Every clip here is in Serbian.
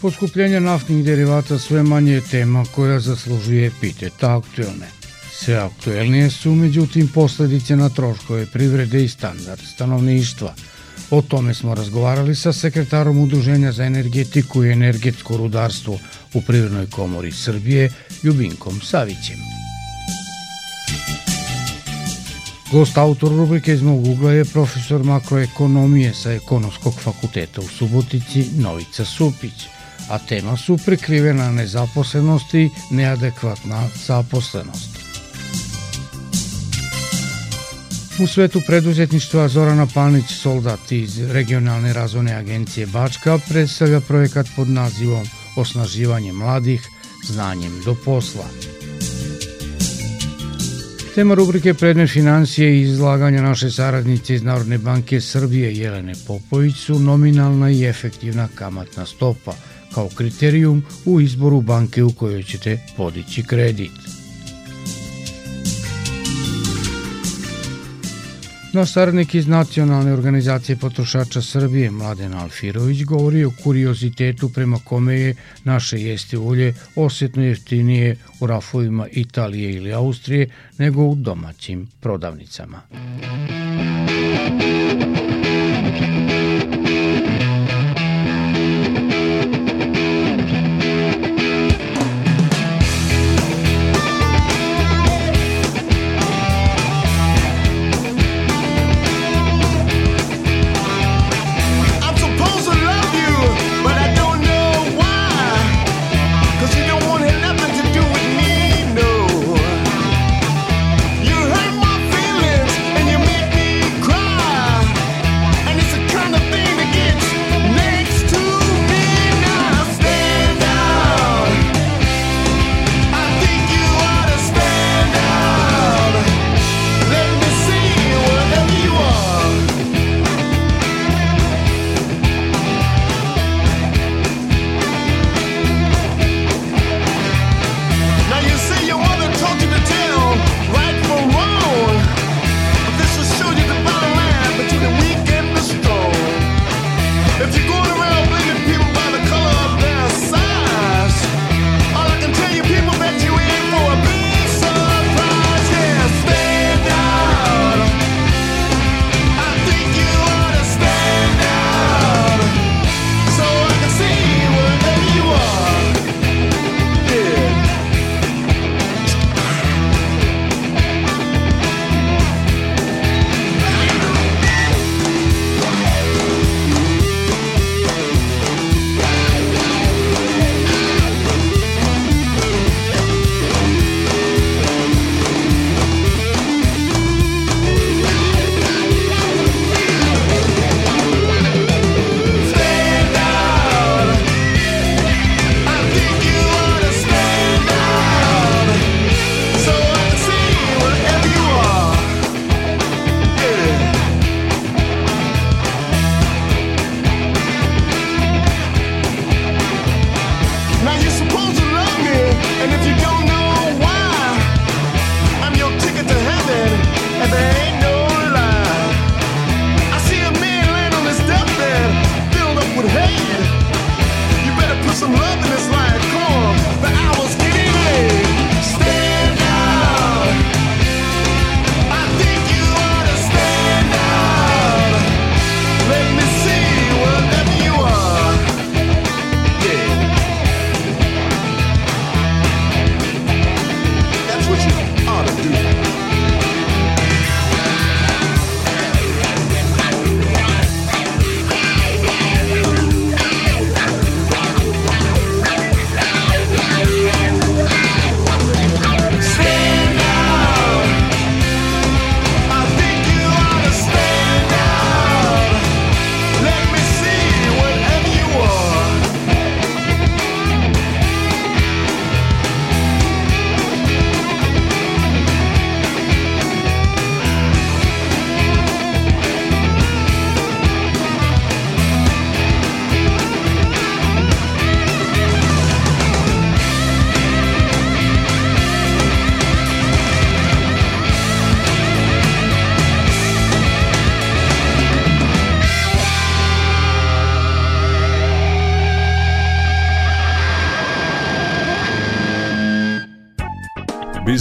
Poskupljenje naftnih derivata sve manje je tema koja zaslužuje epiteta aktuelne. Sve aktuelnije su, međutim, posledice na troškove privrede i standard stanovništva. O tome smo razgovarali sa sekretarom Udruženja za energetiku i energetsko rudarstvo u Privrednoj komori Srbije, Ljubinkom Savićem. Gost autor rubrike iz mog ugla je profesor makroekonomije sa Ekonomskog fakulteta u Subotici Novica Supić, a tema su prekrivena nezaposlenost i neadekvatna zaposlenost. U svetu preduzetništva Zorana Panić, soldat iz Regionalne razvojne agencije Bačka, predstavlja projekat pod nazivom Osnaživanje mladih znanjem do posla. Tema rubrike predmet financije i izlaganja naše saradnice iz Narodne banke Srbije Jelene Popović su nominalna i efektivna kamatna stopa kao kriterijum u izboru banke u kojoj ćete podići kredit. Naš saradnik iz Nacionalne organizacije potrošača Srbije, Mladen Alfirović, govori o kuriozitetu prema kome je naše jeste ulje osjetno jeftinije u rafovima Italije ili Austrije nego u domaćim prodavnicama. You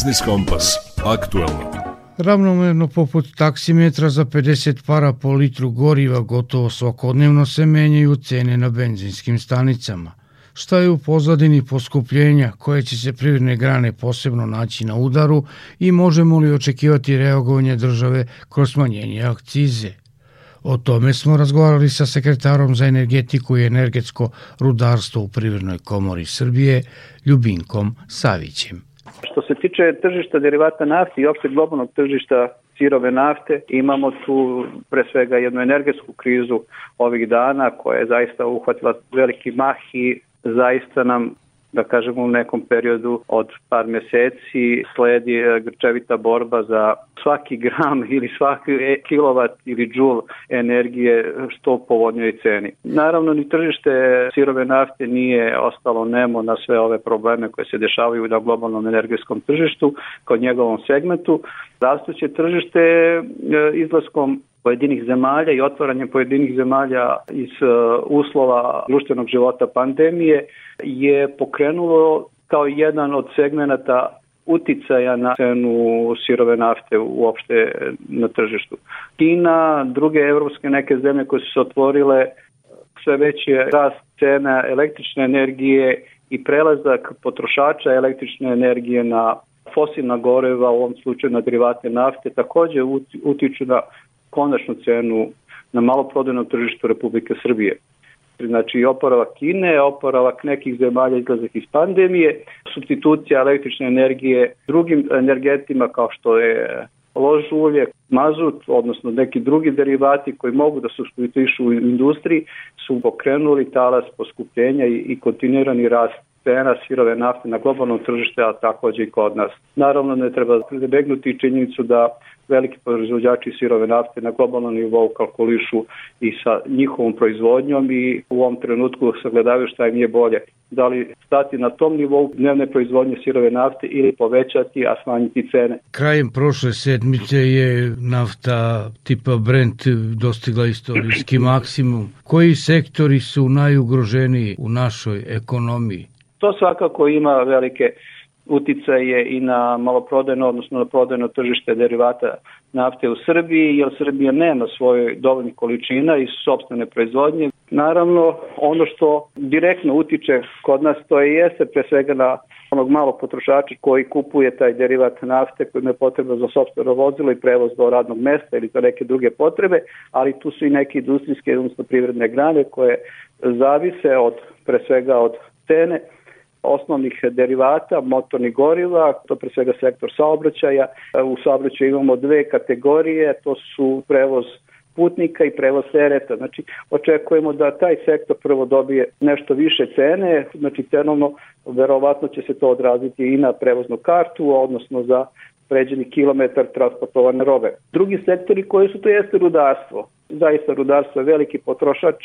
Biznis Kompas. Aktualno. Ravnomerno poput taksimetra za 50 para po litru goriva gotovo svakodnevno se menjaju cene na benzinskim stanicama. Šta je u pozadini poskupljenja koje će se privredne grane posebno naći na udaru i možemo li očekivati reagovanje države kroz smanjenje akcize? O tome smo razgovarali sa sekretarom za energetiku i energetsko rudarstvo u Privrednoj komori Srbije, Ljubinkom Savićem. Što se tiče tržišta derivata nafte i opšte globalnog tržišta sirove nafte, imamo tu pre svega jednu energetsku krizu ovih dana koja je zaista uhvatila veliki mah i zaista nam da kažemo u nekom periodu od par meseci sledi e, grčevita borba za svaki gram ili svaki kilovat ili džul energije što povodnjoj ceni. Naravno ni tržište sirove nafte nije ostalo nemo na sve ove probleme koje se dešavaju na globalnom energetskom tržištu kod njegovom segmentu. Rastuće tržište e, izlaskom pojedinih zemalja i otvaranje pojedinih zemalja iz uslova društvenog života pandemije je pokrenulo kao jedan od segmenata uticaja na cenu sirove nafte uopšte na tržištu. Kina, druge evropske neke zemlje koje su se otvorile, sve veći je rast cena električne energije i prelazak potrošača električne energije na fosilna goreva, u ovom slučaju na derivate nafte, takođe utiču na konačnu cenu na maloprodajnom tržištu Republike Srbije znači oporavak Kine, oporavak nekih zemalja izlazak iz pandemije, substitucija električne energije drugim energetima kao što je lož ulje, mazut, odnosno neki drugi derivati koji mogu da substituišu u industriji, su pokrenuli talas poskupljenja i, i kontinuirani rast cena sirove nafte na globalnom tržište, a takođe i kod nas. Naravno ne treba prebegnuti činjenicu da veliki proizvođači sirove nafte na globalnom nivou kalkulišu i sa njihovom proizvodnjom i u ovom trenutku sagledavaju šta im je bolje. Da li stati na tom nivou dnevne proizvodnje sirove nafte ili povećati, a smanjiti cene. Krajem prošle sedmice je nafta tipa Brent dostigla istorijski maksimum. Koji sektori su najugroženiji u našoj ekonomiji? To svakako ima velike uticaje i na maloprodajno, odnosno na prodajno tržište derivata nafte u Srbiji, jer Srbija nema svoje dovoljnih količina iz sobstvene proizvodnje. Naravno, ono što direktno utiče kod nas, to je jeste pre svega na onog malog potrošača koji kupuje taj derivat nafte koji je potrebno za sobstveno vozilo i prevoz do radnog mesta ili za neke druge potrebe, ali tu su i neke industrijske, odnosno privredne grane koje zavise od, pre svega od cene osnovnih derivata, motornih goriva, to pre svega sektor saobraćaja. U saobraćaju imamo dve kategorije, to su prevoz putnika i prevoz tereta. Znači, očekujemo da taj sektor prvo dobije nešto više cene, znači cenovno verovatno će se to odraziti i na prevoznu kartu, odnosno za pređeni kilometar transportovane robe. Drugi sektori koji su to jeste rudarstvo. Zaista rudarstvo je veliki potrošač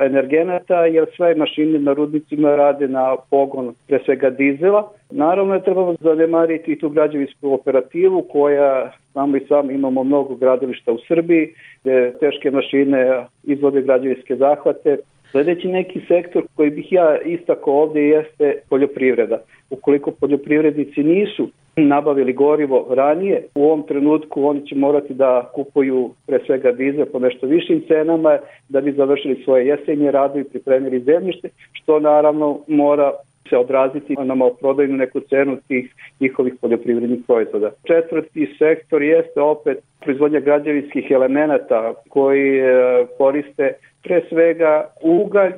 energenata jer sve mašine na rudnicima rade na pogon pre svega dizela. Naravno je trebamo zanemariti i tu građevinsku operativu koja znamo i sami imamo mnogo gradilišta u Srbiji gde teške mašine izvode građevinske zahvate. Sledeći neki sektor koji bih ja istako ovde jeste poljoprivreda. Ukoliko poljoprivrednici nisu nabavili gorivo ranije, u ovom trenutku oni će morati da kupuju pre svega dizel po nešto višim cenama da bi završili svoje jesenje rado i pripremili zemljište, što naravno mora se odraziti na maloprodajnu neku cenu tih njihovih poljoprivrednih proizvoda. Četvrti sektor jeste opet proizvodnja građevinskih elemenata koji e, koriste pre svega ugalj,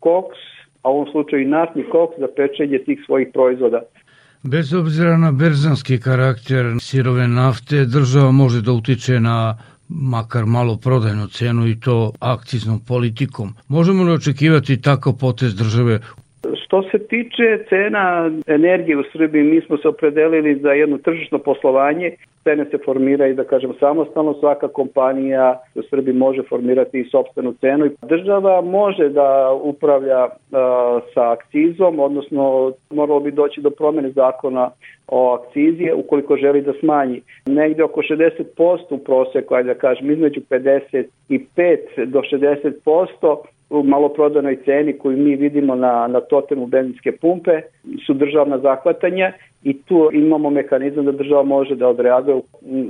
koks, a u ovom slučaju i naftni koks za pečenje tih svojih proizvoda. Bez obzira na berzanski karakter sirove nafte, država može da utiče na makar malo prodajnu cenu i to akciznom politikom. Možemo li očekivati takav potez države Što se tiče cena energije u Srbiji, mi smo se opredelili za jedno tržišno poslovanje. Cene se formiraju, da kažem, samostalno. Svaka kompanija u Srbiji može formirati i sobstvenu cenu. Država može da upravlja uh, sa akcizom, odnosno moralo bi doći do promene zakona o akcizije ukoliko želi da smanji negde oko 60% u proseku, ajde da kažem, između 55 do 60% u maloprodanoj ceni koju mi vidimo na, na totemu benzinske pumpe su državna zahvatanja i tu imamo mehanizam da država može da odreaguje.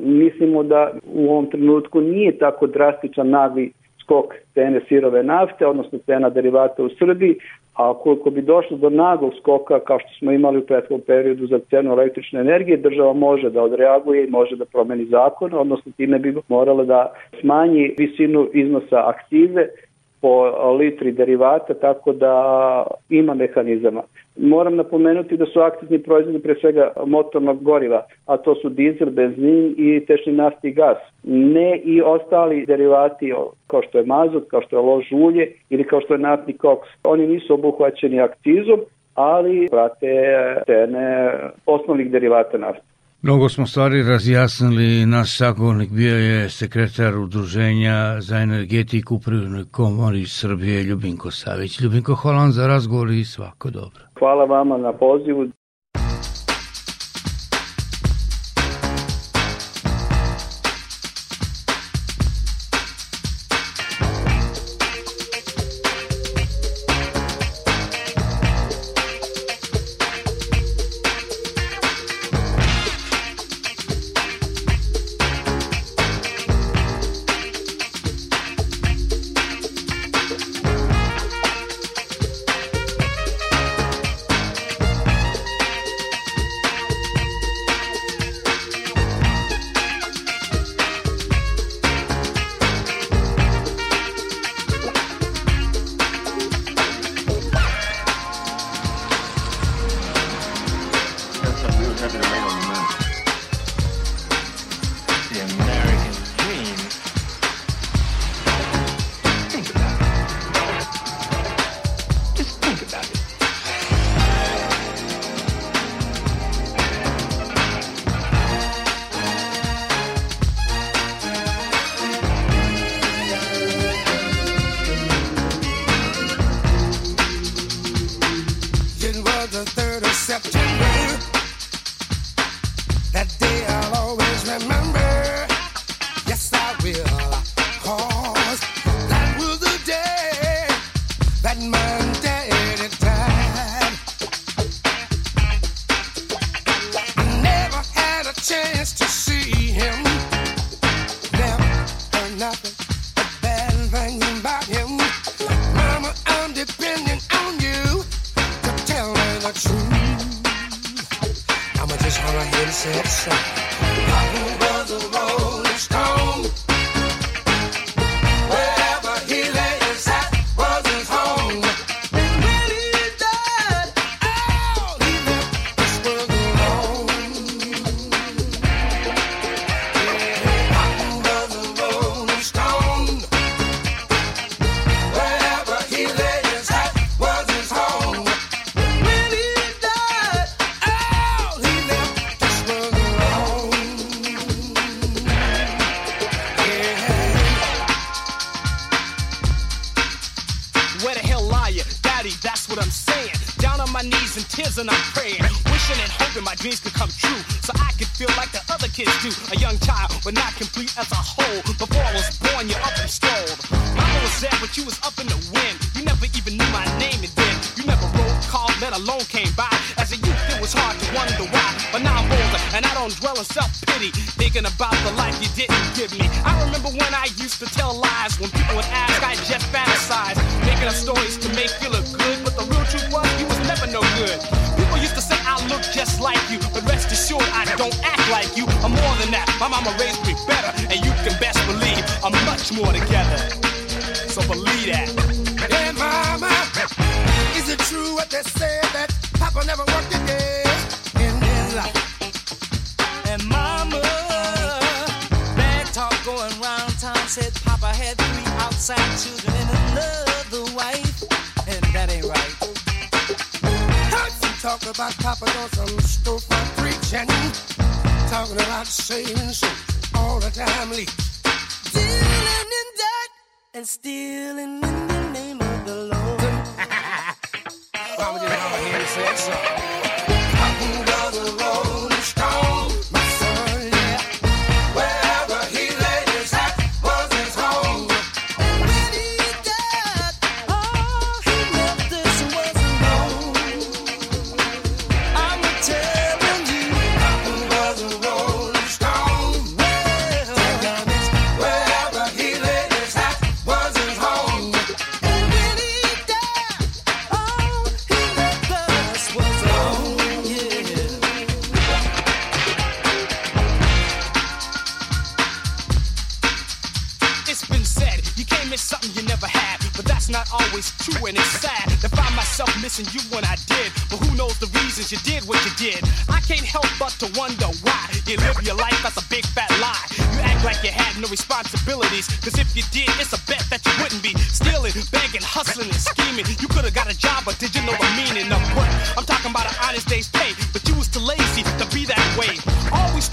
Mislimo da u ovom trenutku nije tako drastičan nagli skok cene sirove nafte, odnosno cena derivata u Srbiji, a koliko bi došlo do naglog skoka kao što smo imali u prethodnom periodu za cenu električne energije, država može da odreaguje i može da promeni zakon, odnosno time bi morala da smanji visinu iznosa akcize po litri derivata, tako da ima mehanizama. Moram napomenuti da su akcizni proizvodi pre svega motornog goriva, a to su dizel, benzin i tečni nafti i gas. Ne i ostali derivati kao što je mazut, kao što je lož ulje ili kao što je naftni koks. Oni nisu obuhvaćeni akcizom, ali prate cene osnovnih derivata nafte. Mnogo smo stvari razjasnili, naš sagovornik bio je sekretar Udruženja za energetiku u Privrednoj komori Srbije Ljubinko Savić. Ljubinko, hvala za razgovor i svako dobro. Hvala vama na pozivu. true what they say that Papa never worked a day in his life. And Mama, bad talk going round town said Papa had three outside children and another wife, and that ain't right. Heard some talk about Papa doing some storefront preaching, talking about saving souls all the time, leak. Dealing in debt and stealing in the name of the Lord said so.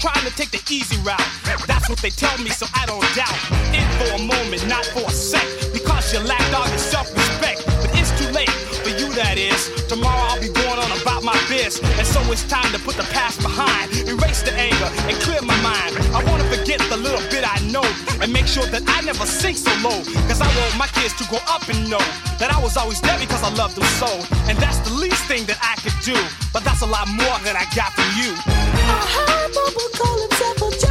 Trying to take the easy route. That's what they tell me, so I don't doubt. In for a moment, not for a sec, because you lacked all your self-respect. But it's too late for you, that is. Tomorrow I'll be going on about my biz, and so it's time to put the past behind, erase the anger, and clear my mind. I wanna forget the little bit I know, and make sure that I never sink so low. Cause I want my kids to grow up and know that I was always there because I loved them so. And that's the least thing that I could do, but that's a lot more than I got from you. I heard Bubba call himself a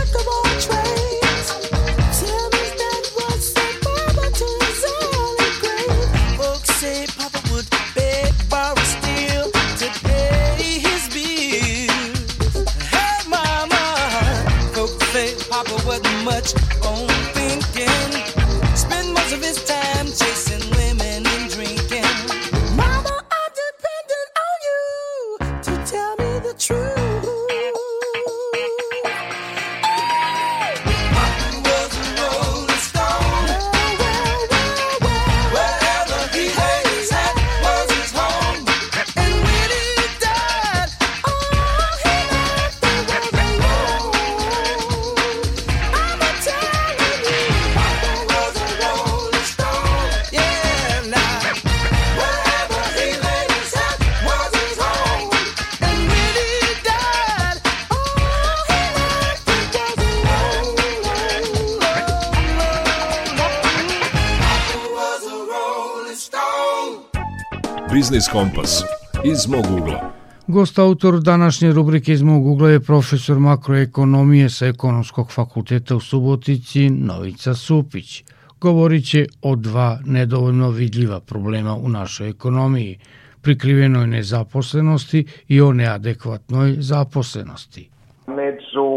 Biznis Kompas iz mog ugla. Gost autor današnje rubrike iz mog ugla je profesor makroekonomije sa Ekonomskog fakulteta u Subotici Novica Supić. Govorit će o dva nedovoljno vidljiva problema u našoj ekonomiji, prikrivenoj nezaposlenosti i o neadekvatnoj zaposlenosti. među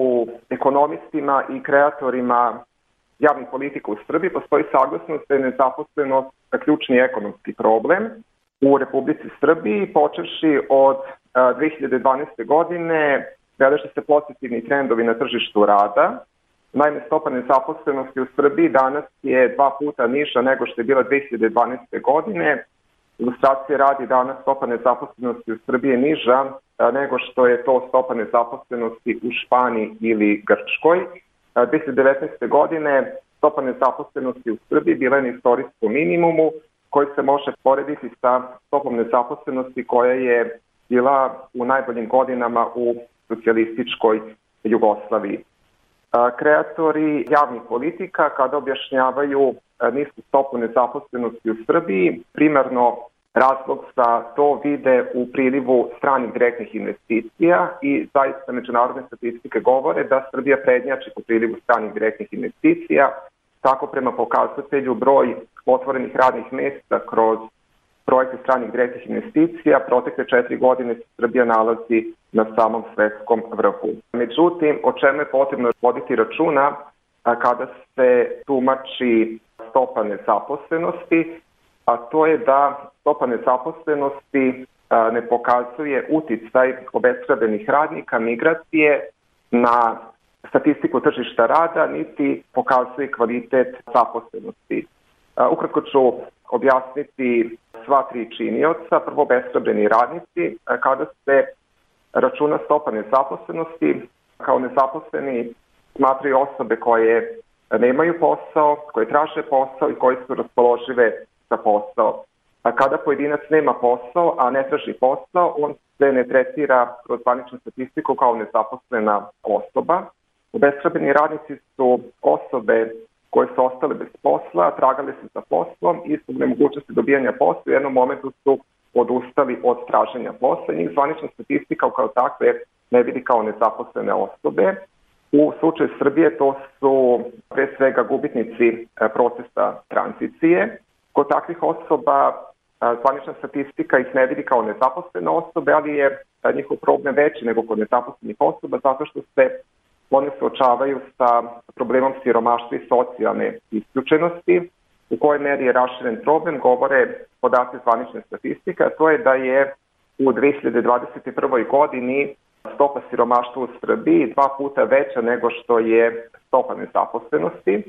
ekonomistima i kreatorima javnih politika u Srbiji postoji saglasnost da je nezaposlenost ključni ekonomski problem u Republici Srbiji, počevši od a, 2012. godine beleže se pozitivni trendovi na tržištu rada. Naime, stopa nezaposlenosti u Srbiji danas je dva puta niža nego što je bila 2012. godine. Ilustracije radi danas stopa nezaposlenosti u Srbiji je niža nego što je to stopa nezaposlenosti u Španiji ili Grčkoj. A, 2019. godine stopa nezaposlenosti u Srbiji bila je na istorijskom minimumu koji se može porediti sa stopom nezaposlenosti koja je bila u najboljim godinama u socijalističkoj Jugoslaviji. A, Kreatori javnih politika kada objašnjavaju a, nisku stopu nezaposlenosti u Srbiji, primarno razlog za to vide u prilivu stranih direktnih investicija i zaista međunarodne statistike govore da Srbija prednjači po prilivu stranih direktnih investicija, tako prema pokazatelju broj otvorenih radnih mesta kroz projekte stranih direktnih investicija, protekle četiri godine se Srbija nalazi na samom svetskom vrhu. Međutim, o čemu je potrebno voditi računa kada se tumači stopa nezaposlenosti, a to je da stopa nezaposlenosti ne pokazuje uticaj obeskrabenih radnika, migracije na statistiku tržišta rada, niti pokazuje kvalitet zaposlenosti. Ukratko ću objasniti sva tri činioca. Prvo, beskrabljeni radnici. Kada se računa stopa nezaposlenosti, kao nezaposleni smatraju osobe koje nemaju posao, koje traže posao i koje su raspoložive za posao. A kada pojedinac nema posao, a ne traži posao, on se ne tretira kroz zvaničnu statistiku kao nezaposlena osoba. Obeskrabljeni radnici su osobe koje su ostale bez posla, tragale su za poslom i zbog nemogućnosti dobijanja posla u jednom momentu su odustali od traženja posla. Njih zvanična statistika kao takve ne vidi kao nezaposlene osobe. U slučaju Srbije to su pre svega gubitnici e, procesa tranzicije. Kod takvih osoba e, zvanična statistika ih ne vidi kao nezaposlene osobe, ali je e, njihov problem veći nego kod nezaposlenih osoba zato što se one suočavaju sa problemom siromaštva i socijalne isključenosti. u kojoj meri je raširen problem govore podaci zvanične statistike, to je da je u 2021. godini stopa siromaštva u Srbiji dva puta veća nego što je stopa nezaposlenosti.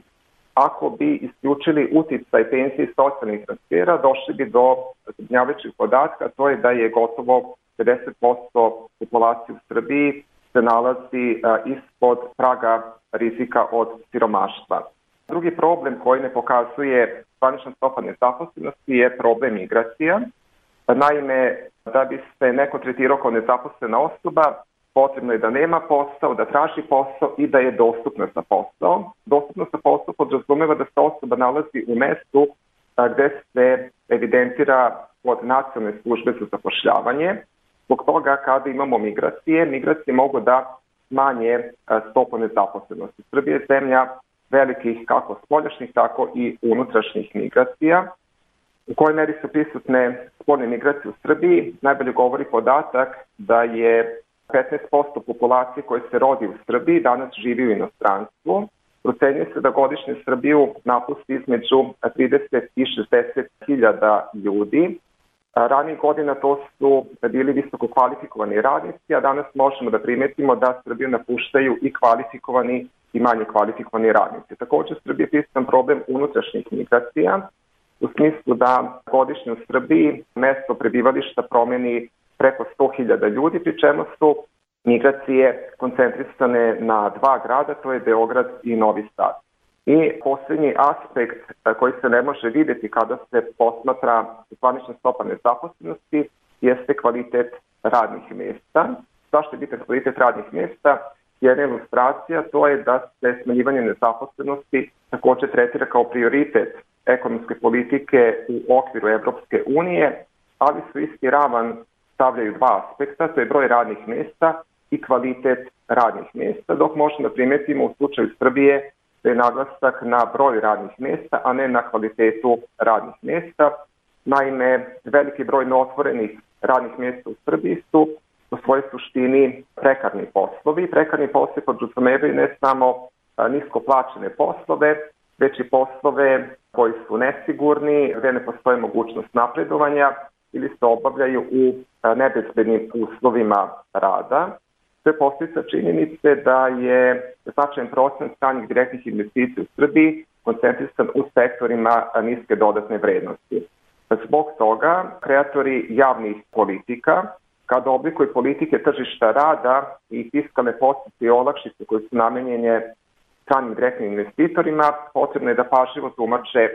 Ako bi isključili uticaj penzije i socijalnih transfera, došli bi do zabrinjavajućeg podatka, to je da je gotovo 50% populacije u Srbiji se nalazi ispod praga rizika od siromaštva. Drugi problem koji ne pokazuje zvanična stopa nezaposlenosti je problem migracija. Naime, da bi se neko tretirao kao nezaposlena osoba, potrebno je da nema posao, da traži posao i da je dostupna za posao. Dostupnost za posao podrazumeva da se osoba nalazi u mestu gde se evidentira od nacionalne službe za zapošljavanje. Zbog toga kada imamo migracije, migracije mogu da manje stopu nezaposlenosti. Srbija je zemlja velikih kako spoljašnjih, tako i unutrašnjih migracija. U kojoj meri su prisutne spoljne migracije u Srbiji, najbolje govori podatak da je 15% populacije koje se rodi u Srbiji danas živi u inostranstvu. Procenjuje se da godišnje Srbiju napusti između 30 i 60 hiljada ljudi. Ranijih godina to su bili visoko kvalifikovani radnici, a danas možemo da primetimo da Srbiju napuštaju i kvalifikovani i manje kvalifikovani radnici. Takođe, Srbije je prisutan problem unutrašnjih migracija, u smislu da godišnje u Srbiji mesto prebivališta promeni preko 100.000 ljudi, pri čemu su migracije koncentrisane na dva grada, to je Beograd i Novi Sad. I poslednji aspekt koji se ne može videti kada se posmatra zvanična stopa nezaposlenosti jeste kvalitet radnih mesta. Zašto je bitan kvalitet radnih mesta? Jedna ilustracija to je da se smanjivanje nezaposlenosti takođe tretira kao prioritet ekonomske politike u okviru Evropske unije, ali su isti ravan stavljaju dva aspekta, to je broj radnih mesta i kvalitet radnih mesta, dok možemo da primetimo u slučaju Srbije je naglasak na broj radnih mesta, a ne na kvalitetu radnih mesta. Naime, veliki broj neotvorenih radnih mesta u Srbiji su u svojoj suštini prekarni poslovi. Prekarni poslovi podrazumevaju ne samo nisko plaćene poslove, već i poslove koji su nesigurni, gde ne postoje mogućnost napredovanja ili se obavljaju u nebezbednim uslovima rada. To je činjenice da je značajan procent stranih direktnih investicija u Srbiji koncentrisan u sektorima niske dodatne vrednosti. Zbog toga, kreatori javnih politika kada oblikuju politike tržišta rada i fiskalne postice i olakšice koje su namenjene stranim direktnim investitorima, potrebno je da pažljivo tumače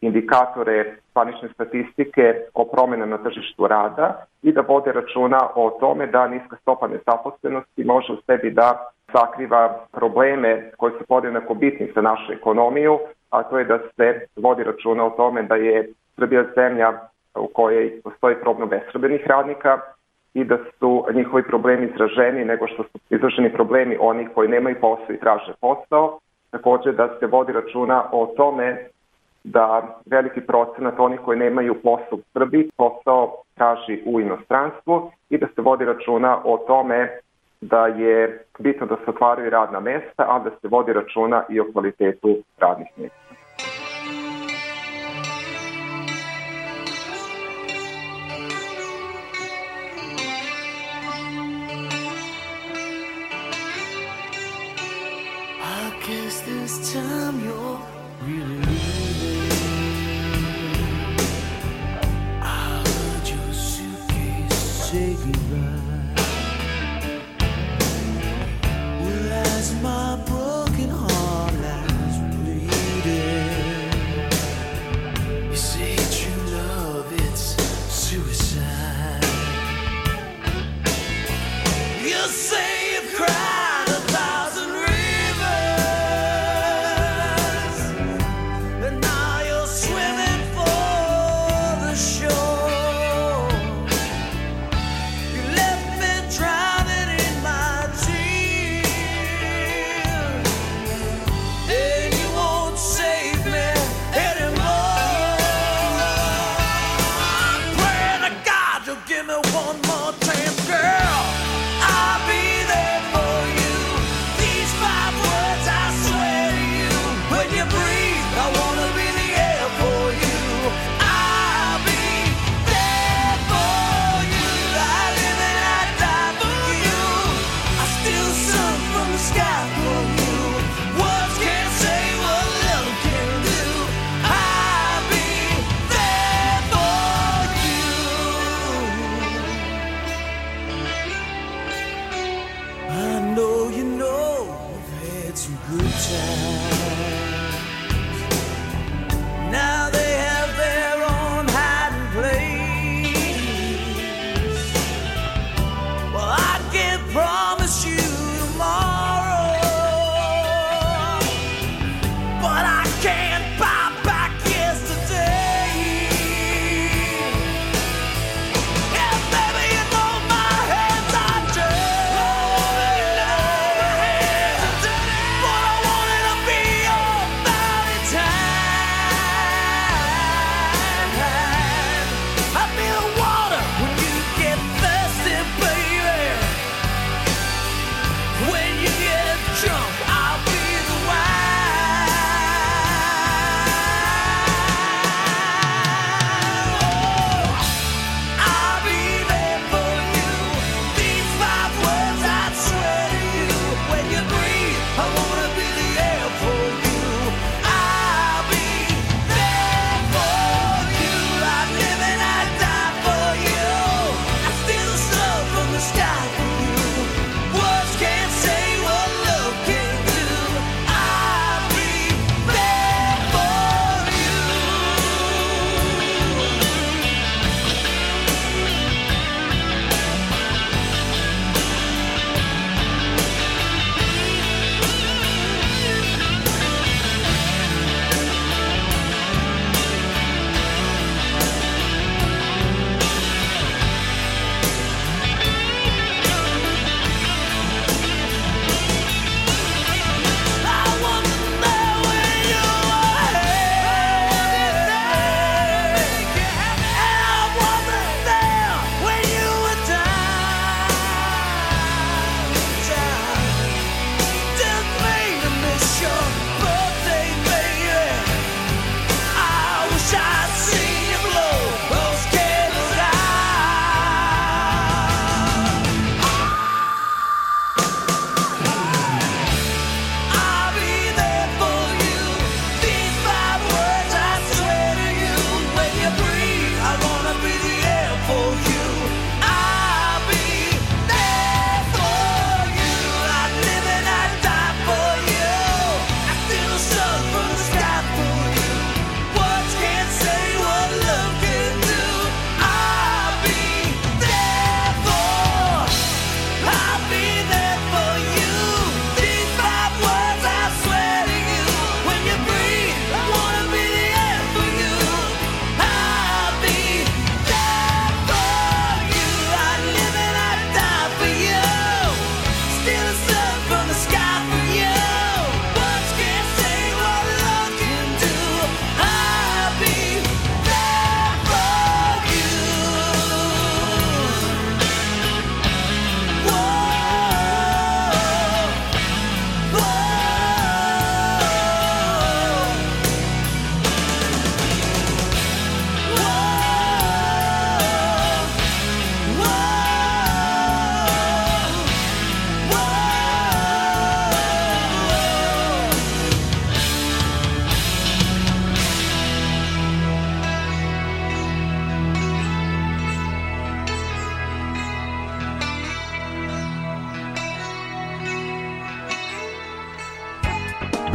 indikatore zvanične statistike o promenama na tržištu rada i da vode računa o tome da niska stopa nezaposlenosti može u sebi da sakriva probleme koji su podjednako bitni za našu ekonomiju, a to je da se vodi računa o tome da je Srbija zemlja u kojoj postoji problem besrobenih radnika, i da su njihovi problemi izraženi nego što su izraženi problemi onih koji nemaju posao i traže posao. Takođe da se vodi računa o tome da veliki procenat onih koji nemaju posao u Srbiji posao traži u inostranstvu i da se vodi računa o tome da je bitno da se otvaraju radna mesta, a da se vodi računa i o kvalitetu radnih mesta.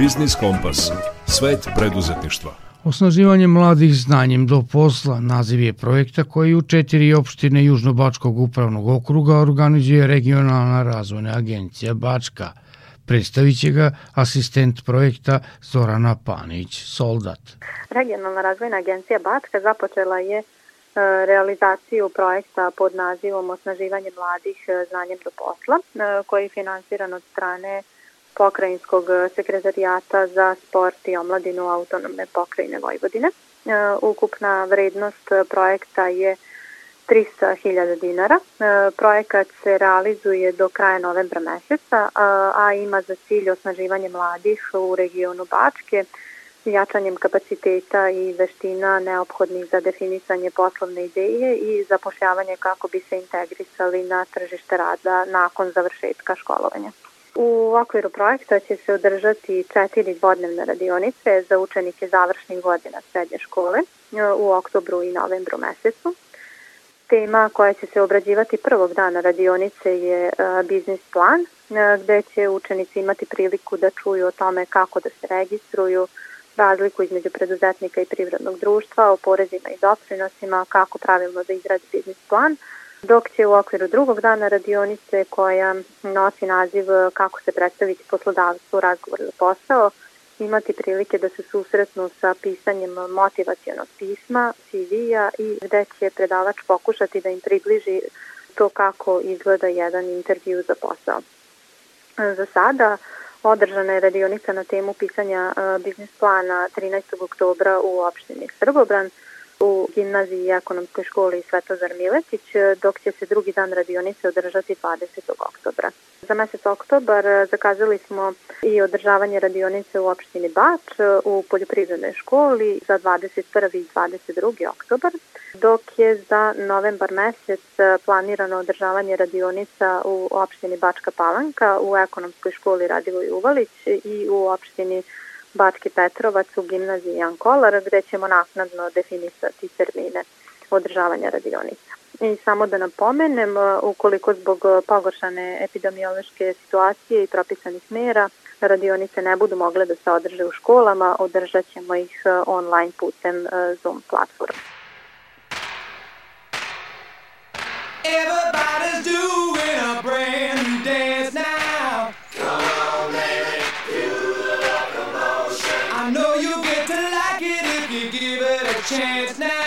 Biznis Kompas. Svet preduzetništva. Osnaživanje mladih znanjem do posla naziv je projekta koji u četiri opštine Južnobačkog upravnog okruga organizuje regionalna razvojna agencija Bačka. Predstavit će ga asistent projekta Zorana Panić, soldat. Regionalna razvojna agencija Bačka započela je e, realizaciju projekta pod nazivom Osnaživanje mladih e, znanjem do posla, e, koji je finansiran od strane pokrajinskog sekretarijata za sport i omladinu autonomne pokrajine Vojvodine. Ukupna vrednost projekta je 300.000 dinara. Projekat se realizuje do kraja novembra meseca, a ima za cilj osnaživanje mladih u regionu Bačke, jačanjem kapaciteta i veština neophodnih za definisanje poslovne ideje i zapošljavanje kako bi se integrisali na tržište rada nakon završetka školovanja. U okviru projekta će se održati četiri dvodnevne radionice za učenike završnih godina srednje škole u oktobru i novembru mesecu. Tema koja će se obrađivati prvog dana radionice je biznis plan, gde će učenici imati priliku da čuju o tome kako da se registruju, razliku između preduzetnika i privrednog društva, o porezima i doprinosima, kako pravilno da izradi biznis plan, dok će u okviru drugog dana radionice koja nosi naziv kako se predstaviti poslodavstvu u razgovoru za posao, imati prilike da se susretnu sa pisanjem motivacijonog pisma, CV-a i gde će predavač pokušati da im približi to kako izgleda jedan intervju za posao. Za sada održana je radionica na temu pisanja biznis plana 13. oktobra u opštini Srbobran, u gimnaziji i ekonomskoj školi Svetozar Miletić, dok će se drugi dan radionice održati 20. oktobra. Za mesec oktobar zakazali smo i održavanje radionice u opštini Bač u poljoprivrednoj školi za 21. i 22. oktobar, dok je za novembar mesec planirano održavanje radionica u opštini Bačka Palanka, u ekonomskoj školi Radivoj Uvalić i u opštini Bački Petrovac u gimnaziji Jan Kolar, gde ćemo naknadno definisati termine održavanja radionica. I samo da napomenem, ukoliko zbog pogoršane epidemiološke situacije i propisanih mera radionice ne budu mogle da se održe u školama, održat ćemo ih online putem Zoom platforma. Chance now.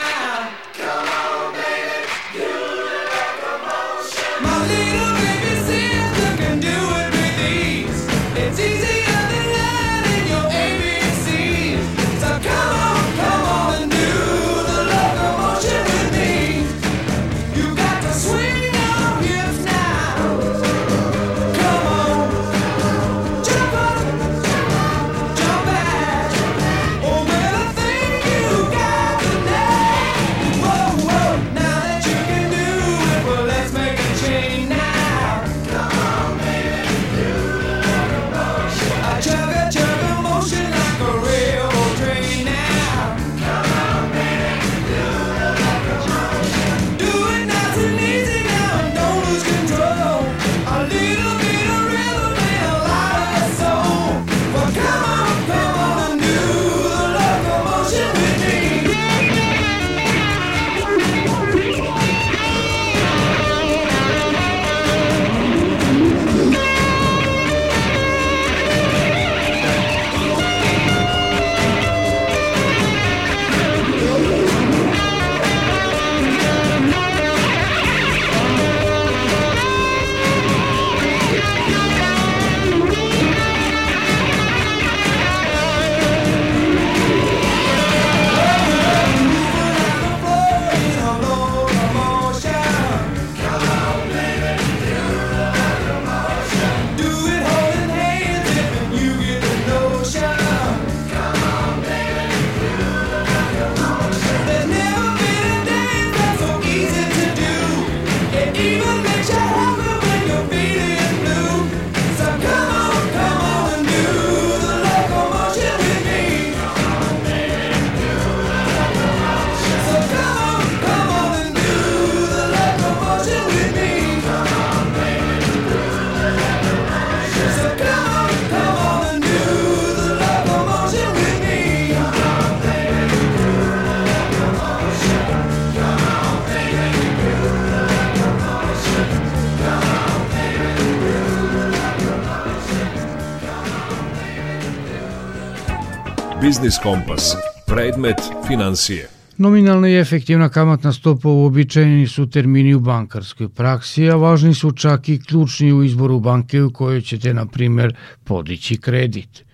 Biznis Kompas. Predmet financije. Nominalna i efektivna kamatna stopa uobičajeni su termini u bankarskoj praksi, a važni su čak i ključni u izboru banke u kojoj ćete, na primer, podići kredit.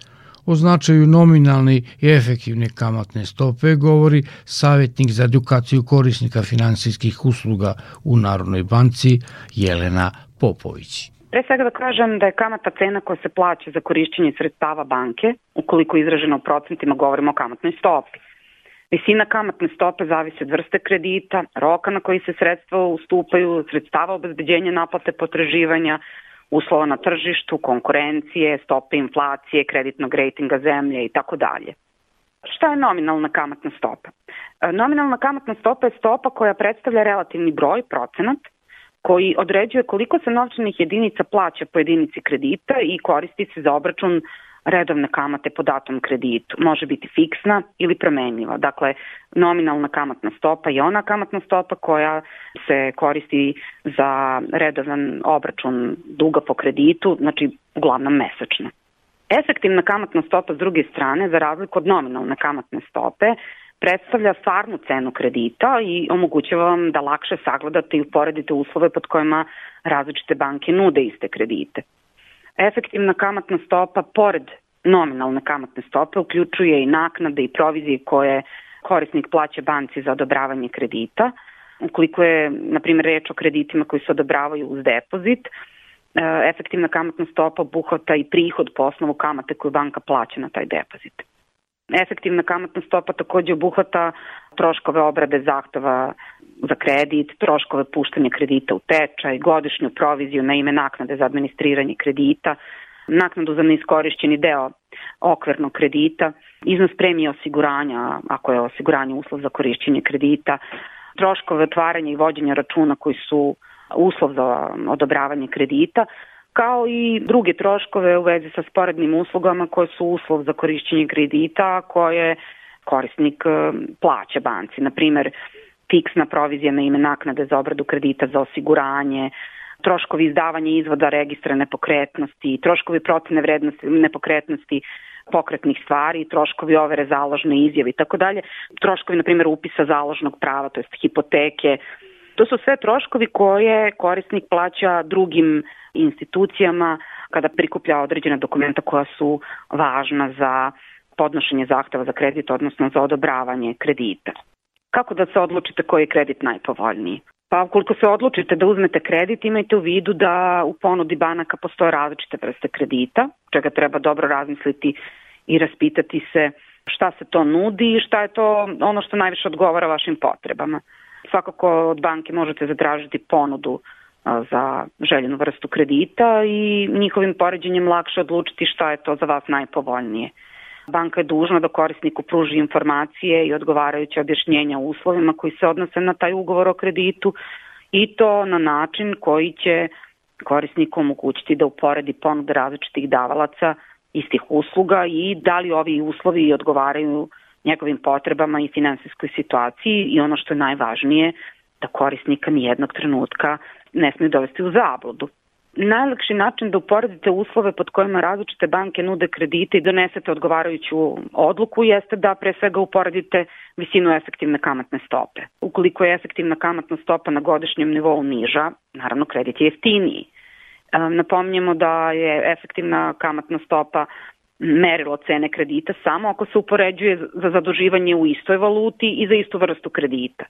O značaju nominalne i efektivne kamatne stope govori savjetnik za edukaciju korisnika finansijskih usluga u Narodnoj banci Jelena Popović. Pre svega da kažem da je kamata cena koja se plaća za korišćenje sredstava banke, ukoliko izraženo u procentima govorimo o kamatnoj stopi. Visina kamatne stope zavisi od vrste kredita, roka na koji se sredstva ustupaju, sredstava obezbeđenja naplate potraživanja, uslova na tržištu, konkurencije, stope inflacije, kreditnog rejtinga zemlje i tako dalje. Šta je nominalna kamatna stopa? E, nominalna kamatna stopa je stopa koja predstavlja relativni broj, procenat, koji određuje koliko se novčanih jedinica plaća po jedinici kredita i koristi se za obračun redovne kamate po datom kreditu. Može biti fiksna ili promenljiva. Dakle, nominalna kamatna stopa je ona kamatna stopa koja se koristi za redovan obračun duga po kreditu, znači uglavnom mesečno. Efektivna kamatna stopa s druge strane, za razliku od nominalne kamatne stope, predstavlja stvarnu cenu kredita i omogućava vam da lakše sagledate i uporedite uslove pod kojima različite banke nude iste kredite. Efektivna kamatna stopa, pored nominalne kamatne stope, uključuje i naknade i provizije koje korisnik plaća banci za odobravanje kredita. Ukoliko je, na primjer, reč o kreditima koji se odobravaju uz depozit, e, efektivna kamatna stopa obuhvata i prihod po osnovu kamate koju banka plaća na taj depozit. Efektivna kamatna stopa takođe obuhvata troškove obrade zahteva za kredit, troškove puštanja kredita u tečaj, godišnju proviziju na ime naknade za administriranje kredita, naknadu za neiskorišćeni deo okvirnog kredita, iznos premije osiguranja, ako je osiguranje uslov za korišćenje kredita, troškove otvaranja i vođenja računa koji su uslov za odobravanje kredita, kao i druge troškove u vezi sa sporednim uslugama koje su uslov za korišćenje kredita koje korisnik e, plaća banci. Na primer, fiksna provizija na ime naknade za obradu kredita za osiguranje, troškovi izdavanja izvoda registra nepokretnosti, troškovi procene vrednosti nepokretnosti pokretnih stvari, troškovi overe založne izjave i tako dalje, troškovi, na primjer, upisa založnog prava, to jest hipoteke, To su sve troškovi koje korisnik plaća drugim institucijama kada prikuplja određena dokumenta koja su važna za podnošenje zahteva za kredit, odnosno za odobravanje kredita. Kako da se odlučite koji je kredit najpovoljniji? Pa ukoliko se odlučite da uzmete kredit, imajte u vidu da u ponudi banaka postoje različite vrste kredita, čega treba dobro razmisliti i raspitati se šta se to nudi i šta je to ono što najviše odgovara vašim potrebama. Svakako od banke možete zatražiti ponudu za željenu vrstu kredita i njihovim poređenjem lakše odlučiti šta je to za vas najpovoljnije. Banka je dužna da korisniku pruži informacije i odgovarajuće objašnjenja o uslovima koji se odnose na taj ugovor o kreditu i to na način koji će korisniku omogućiti da uporedi ponude različitih davalaca istih usluga i da li ovi uslovi odgovaraju njegovim potrebama i finansijskoj situaciji i ono što je najvažnije, da korisnika nijednog trenutka ne smije dovesti u zabludu. Najlakši način da uporedite uslove pod kojima različite banke nude kredite i donesete odgovarajuću odluku jeste da pre svega uporedite visinu efektivne kamatne stope. Ukoliko je efektivna kamatna stopa na godišnjem nivou niža, naravno kredit je jeftiniji. Napominjemo da je efektivna kamatna stopa merilo cene kredita samo ako se upoređuje za zaduživanje u istoj valuti i za istu vrstu kredita.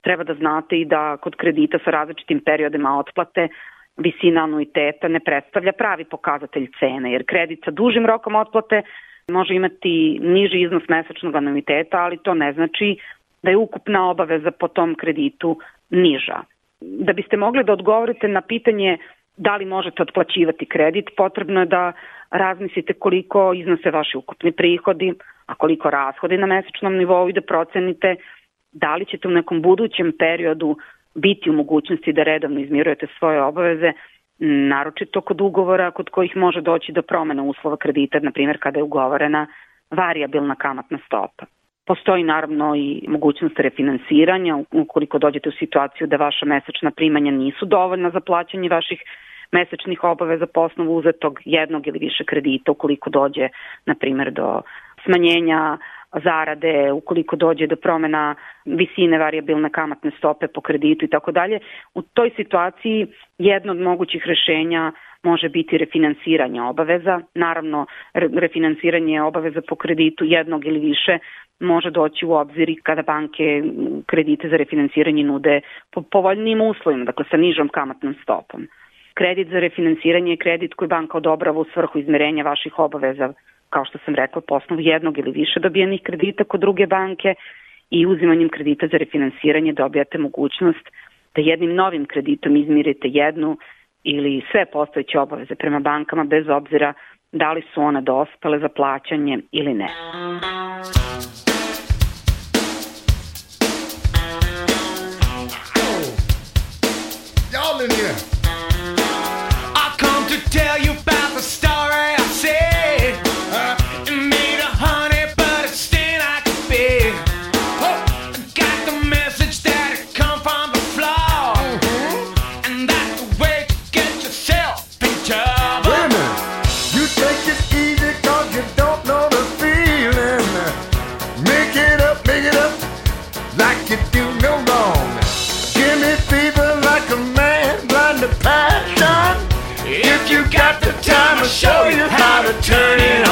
Treba da znate i da kod kredita sa različitim periodima otplate visina anuiteta ne predstavlja pravi pokazatelj cene, jer kredit sa dužim rokom otplate može imati niži iznos mesečnog anuiteta, ali to ne znači da je ukupna obaveza po tom kreditu niža. Da biste mogli da odgovorite na pitanje da li možete otplaćivati kredit, potrebno je da razmislite koliko iznose vaši ukupni prihodi, a koliko rashodi na mesečnom nivou i da procenite da li ćete u nekom budućem periodu biti u mogućnosti da redovno izmirujete svoje obaveze, naročito kod ugovora kod kojih može doći do promena uslova kredita, na primjer kada je ugovorena variabilna kamatna stopa. Postoji naravno i mogućnost refinansiranja ukoliko dođete u situaciju da vaša mesečna primanja nisu dovoljna za plaćanje vaših mesečnih obaveza po osnovu uzetog jednog ili više kredita ukoliko dođe, na primjer, do smanjenja zarade, ukoliko dođe do promena visine variabilne kamatne stope po kreditu i tako dalje. U toj situaciji jedno od mogućih rešenja može biti refinansiranje obaveza. Naravno, refinansiranje obaveza po kreditu jednog ili više može doći u obzir kada banke kredite za refinansiranje nude po povoljnim uslovima, dakle sa nižom kamatnom stopom. Kredit za refinansiranje je kredit koji banka odobrava u svrhu izmerenja vaših obaveza, kao što sam rekla, po osnovu jednog ili više dobijenih kredita kod druge banke i uzimanjem kredita za refinansiranje dobijate mogućnost da jednim novim kreditom izmirite jednu ili sve postojeće obaveze prema bankama bez obzira da li su one dospele za plaćanje ili ne. Show you how to turn it on.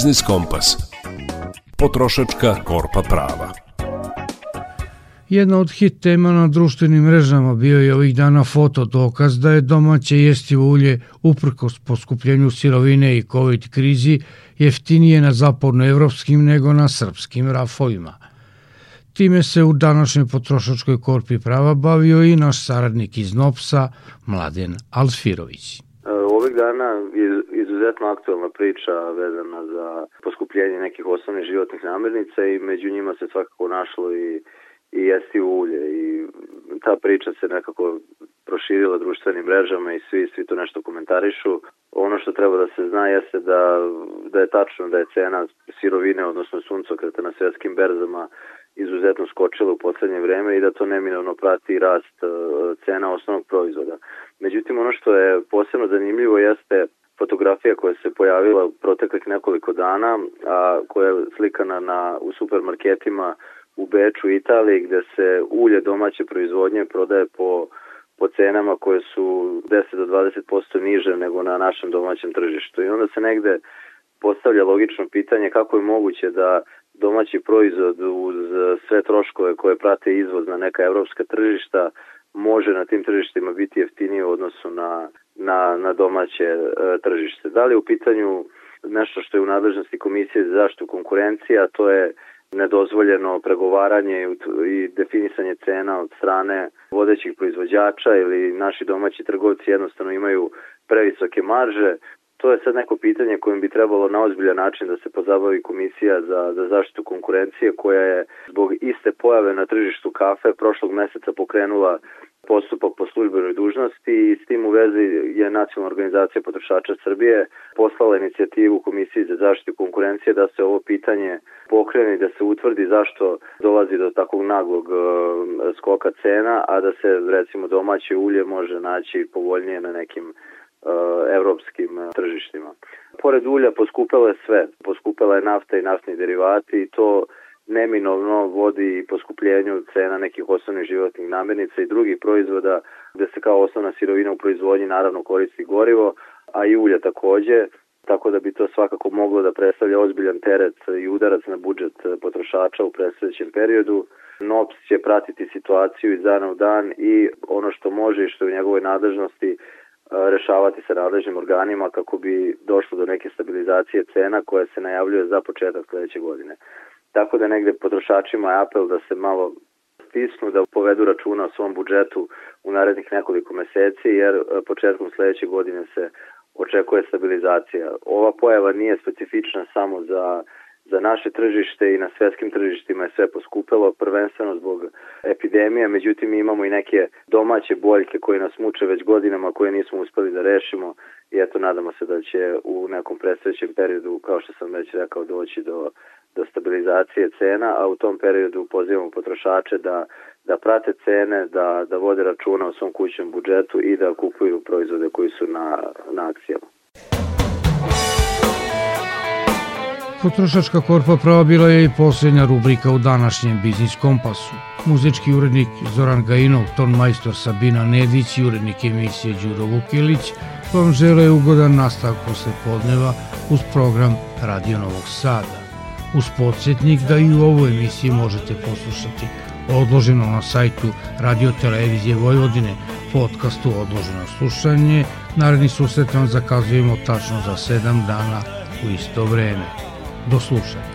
Biznis Kompas. Potrošačka korpa prava. Jedna od hit tema na društvenim mrežama bio je ovih dana foto dokaz da je domaće jestivo ulje uprkos poskupljenju sirovine i covid krizi jeftinije na zapadnoevropskim nego na srpskim rafovima. Time se u današnjoj potrošačkoj korpi prava bavio i naš saradnik iz NOPSA, Mladen Alsfirović. Ovih dana je izuzetno aktualna priča vezana za poskupljenje nekih osnovnih životnih namirnica i među njima se svakako našlo i, i jestivo ulje i ta priča se nekako proširila društvenim mrežama i svi, svi to nešto komentarišu. Ono što treba da se zna jeste da, da je tačno da je cena sirovine, odnosno suncokreta na svetskim berzama izuzetno skočila u poslednje vreme i da to neminovno prati rast e, cena osnovnog proizvoda. Međutim, ono što je posebno zanimljivo jeste fotografija koja se pojavila u proteklih nekoliko dana, a koja je slikana na, u supermarketima u Beču, Italiji, gde se ulje domaće proizvodnje prodaje po po cenama koje su 10 do 20% niže nego na našem domaćem tržištu. I onda se negde postavlja logično pitanje kako je moguće da domaći proizvod uz sve troškove koje prate izvoz na neka evropska tržišta može na tim tržištima biti jeftiniji u odnosu na, na, na domaće e, tržište. Da li u pitanju nešto što je u nadležnosti Komisije za zaštitu konkurencije, a to je nedozvoljeno pregovaranje i definisanje cena od strane vodećih proizvođača ili naši domaći trgovci jednostavno imaju previsoke marže. To je sad neko pitanje kojim bi trebalo na ozbiljan način da se pozabavi komisija za, za zaštitu konkurencije koja je zbog iste pojave na tržištu kafe prošlog meseca pokrenula postupak po službenoj dužnosti i s tim u vezi je Nacionalna organizacija potrošača Srbije poslala inicijativu Komisiji za zaštitu konkurencije da se ovo pitanje pokrene i da se utvrdi zašto dolazi do takvog naglog e, skoka cena, a da se recimo domaće ulje može naći povoljnije na nekim e, evropskim tržištima. Pored ulja poskupela je sve. Poskupela je nafta i naftni derivati i to neminovno vodi poskupljenju cena nekih osnovnih životnih namirnica i drugih proizvoda gde se kao osnovna sirovina u proizvodnji naravno koristi gorivo, a i ulja takođe, tako da bi to svakako moglo da predstavlja ozbiljan teret i udarac na budžet potrošača u predstavljećem periodu. NOPS će pratiti situaciju iz dana u dan i ono što može i što je u njegovoj nadležnosti rešavati sa nadležnim organima kako bi došlo do neke stabilizacije cena koja se najavljuje za početak sledeće godine. Tako da negde potrošačima je apel da se malo stisnu, da povedu računa o svom budžetu u narednih nekoliko meseci, jer e, početkom sledeće godine se očekuje stabilizacija. Ova pojava nije specifična samo za za naše tržište i na svetskim tržištima je sve poskupelo, prvenstveno zbog epidemije, međutim imamo i neke domaće boljke koje nas muče već godinama, koje nismo uspeli da rešimo i eto nadamo se da će u nekom predstavljećem periodu, kao što sam već rekao, doći do do stabilizacije cena, a u tom periodu pozivamo potrošače da, da prate cene, da, da vode računa o svom kućnom budžetu i da kupuju proizvode koji su na, na akcijama. Potrošačka korpa prava bila je i posljednja rubrika u današnjem Biznis Kompasu. Muzički urednik Zoran Gajinov, ton majstor Sabina Nedić i urednik emisije Đuro Vukilić vam žele ugodan nastav posle podneva uz program Radio Novog Sada uz podsjetnik da i u ovoj emisiji možete poslušati odloženo na sajtu Radio Televizije Vojvodine, podcastu Odloženo slušanje. Naredni susret vam zakazujemo tačno za 7 dana u isto vreme. Do slušanja.